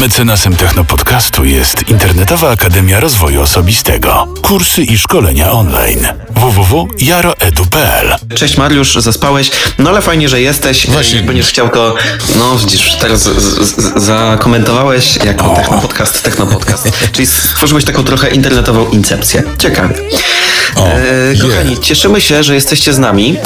Mecenasem Technopodcastu jest Internetowa Akademia Rozwoju Osobistego. Kursy i szkolenia online. www.jaroedu.pl Cześć Mariusz, zaspałeś? No ale fajnie, że jesteś. Właśnie. Jak będziesz chciał to, no widzisz, teraz z, z, z, zakomentowałeś jako technopodcast, technopodcast. Czyli stworzyłeś taką trochę internetową incepcję. Ciekawe. O, E, kochani, yeah. cieszymy się, że jesteście z nami.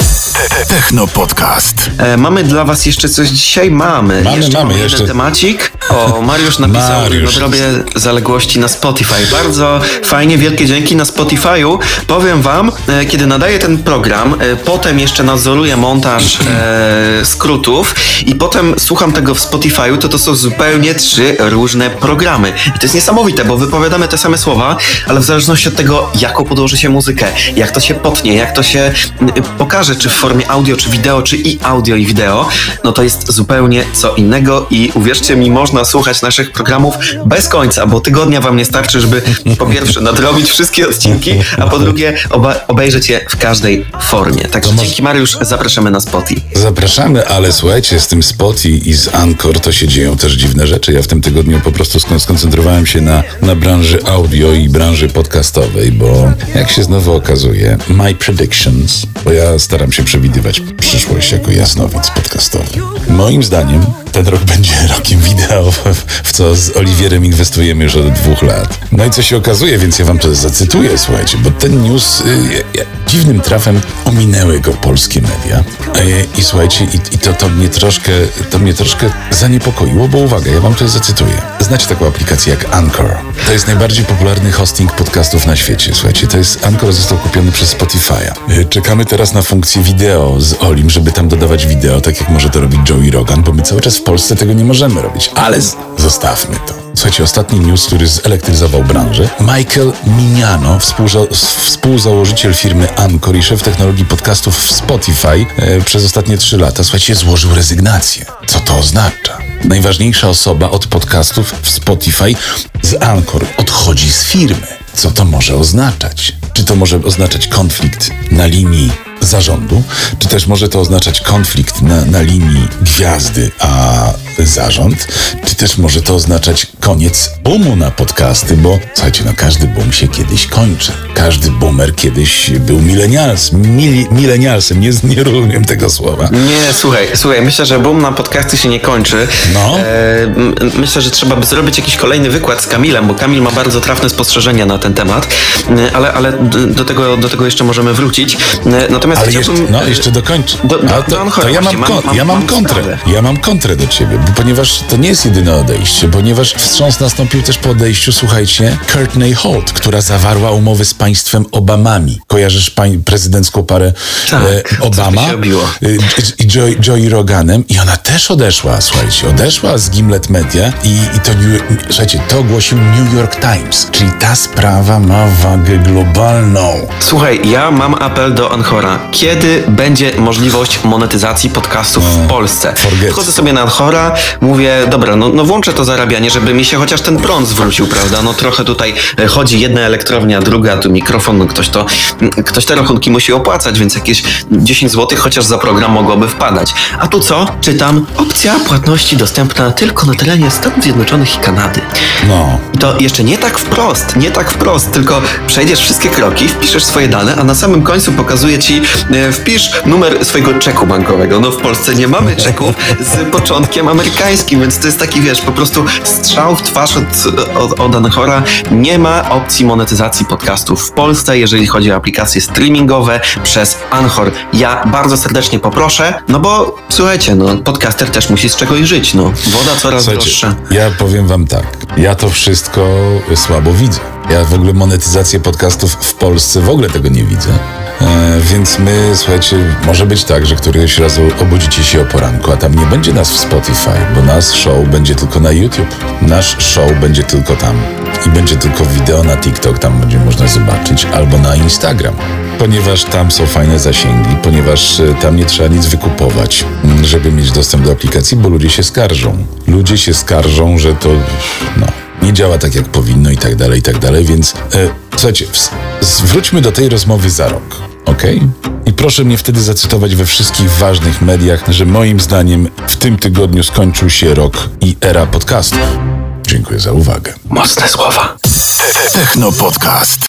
Technopodcast. E, mamy dla was jeszcze coś dzisiaj? Mamy. Mamy, jeszcze mamy, jeden jeszcze- temacik. O, Mariusz napisał Mariusz. nadrobię zaległości na Spotify. Bardzo fajnie, wielkie dzięki na Spotify'u. Powiem wam, e, kiedy nadaję ten program, e, potem jeszcze nadzoruję montaż e, skrótów i potem słucham tego w Spotify'u, to to są zupełnie trzy różne programy. I to jest niesamowite, bo wypowiadamy te same słowa, ale w zależności od tego, jaką podłoży się muzykę, jak to się potnie, jak to się mm, pokaże, czy w formie audio, czy wideo, czy i audio, i wideo, no to jest zupełnie co innego i uwierzcie mi, można słuchać naszych programów bez końca, bo tygodnia wam nie starczy, żeby po pierwsze nadrobić wszystkie odcinki, a po drugie obejrzeć je w każdej formie. Także To może- dzięki Mariusz, zapraszamy na Spotify. Zapraszamy, ale słuchajcie, z tym Spotify i z Anchor to się dzieją też dziwne rzeczy. Ja w tym tygodniu po prostu skon- skoncentrowałem się na, na branży audio i branży podcastowej, bo jak się znowu okazuje, my predictions, bo ja staram się przewidywać przyszłość jako jasnowic podcastowy. Moim zdaniem ten rok będzie rokiem wideo, w, co z Oliwierem inwestujemy już od dwóch lat. No i co się okazuje, więc ja wam to zacytuję, słuchajcie, bo ten news y, dziwnym trafem ominęły go polskie media. Y, I słuchajcie, i, i to, to mnie troszkę, to mnie troszkę zaniepokoiło, bo uwaga, ja wam to zacytuję. Znacie taką aplikację jak Anchor. To jest najbardziej popularny hosting podcastów na świecie. Słuchajcie, to jest Anchor został kupiony przez Spotify'a. Y, Czekamy teraz na funkcję wideo z Olim, żeby tam dodawać wideo, tak jak może to robić Joey Rogan, bo my cały czas w Polsce tego nie możemy robić. Ale zostawmy to. Słuchajcie, ostatni news, który zelektryzował branżę. Michael Miniano, współza- współzałożyciel firmy Anchor i szef technologii podcastów w Spotify e, przez ostatnie trzy lata, słuchajcie, złożył rezygnację. Co to oznacza? Najważniejsza osoba od podcastów w Spotify z Anchor odchodzi z firmy. Co to może oznaczać? Czy to może oznaczać konflikt na linii zarządu, czy też może to oznaczać konflikt na, na linii gwiazdy a zarząd, czy też może to oznaczać koniec boomu na podcasty, bo słuchajcie, no każdy boom się kiedyś kończy. Każdy boomer kiedyś był milenials, mili, milenialsem, nie, nie rozumiem tego słowa. Nie, słuchaj, słuchaj, myślę, że boom na podcasty się nie kończy. No. E, myślę, że trzeba by zrobić jakiś kolejny wykład z Kamilem, bo Kamil ma bardzo trafne spostrzeżenia na ten temat, E, ale, ale do, tego, do tego jeszcze możemy wrócić. E, Natomiast Ale jeszcze, no, jeszcze dokończę. Do- do- to, to ja, mam, kon, mam- ja mam mam kontrę. sprawę. Ja mam kontrę do ciebie, bo ponieważ to nie jest jedyne odejście, ponieważ wstrząs nastąpił też po odejściu, słuchajcie, Courtney Holt, która zawarła umowy z państwem Obamami. Kojarzysz pań, prezydencką parę Tak, e, Obama y, i Joy, Joey Roganem i ona też odeszła, słuchajcie, odeszła z Gimlet Media i, i to, słuchajcie, to ogłosił New York Times, czyli ta sprawa ma wagę globalną. Słuchaj, ja mam apel do Anchora. Kiedy będzie możliwość monetyzacji podcastów w Polsce? forget. Wchodzę sobie na Anchora, mówię, dobra, no, no włączę to zarabianie, żeby mi się chociaż ten prąd zwrócił, prawda? No trochę tutaj e, chodzi jedna elektrownia, druga, tu mikrofon, no ktoś to, ktoś te rachunki musi opłacać, więc jakieś 10 zł chociaż za program mogłoby wpadać. A tu co? Czytam, opcja płatności dostępna tylko na terenie Stanów Zjednoczonych i Kanady. No, I to jeszcze nie tak wprost, nie tak wprost, tylko przejdziesz wszystkie kroki, wpiszesz swoje dane, a na samym końcu pokazuje ci, wpisz numer swojego czeku bankowego. No w Polsce nie mamy czeków z początkiem amerykańskim, więc to jest taki, wiesz, po prostu strzał w twarz od, od, od Anchora. Nie ma opcji monetyzacji podcastów w Polsce, jeżeli chodzi o aplikacje streamingowe przez Anchor. Ja bardzo serdecznie poproszę, no bo słuchajcie, no podcaster też musi z czegoś żyć, no. Woda coraz Słuchajcie, droższa. ja powiem wam tak. Ja to wszystko słabo widzę. Ja w ogóle monetyzację podcastów w Polsce w ogóle tego nie widzę. E, więc my, słuchajcie, może być tak, że któregoś razu obudzicie się o poranku, a tam nie będzie nas w Spotify, bo nasz show będzie tylko na YouTube. Nasz show będzie tylko tam. I będzie tylko wideo na TikTok, tam będzie można zobaczyć, albo na Instagram. Ponieważ tam są fajne zasięgi, ponieważ e, tam nie trzeba nic wykupować, m, żeby mieć dostęp do aplikacji, bo ludzie się skarżą. Ludzie się skarżą, że to, no, nie działa tak jak powinno i tak dalej, i tak dalej, więc e, słuchajcie, zwróćmy do tej rozmowy za rok, ok? I proszę mnie wtedy zacytować we wszystkich ważnych mediach, że moim zdaniem w tym tygodniu skończył się rok i era podcastów. Dziękuję za uwagę. Mocne słowa. Techno Podcast.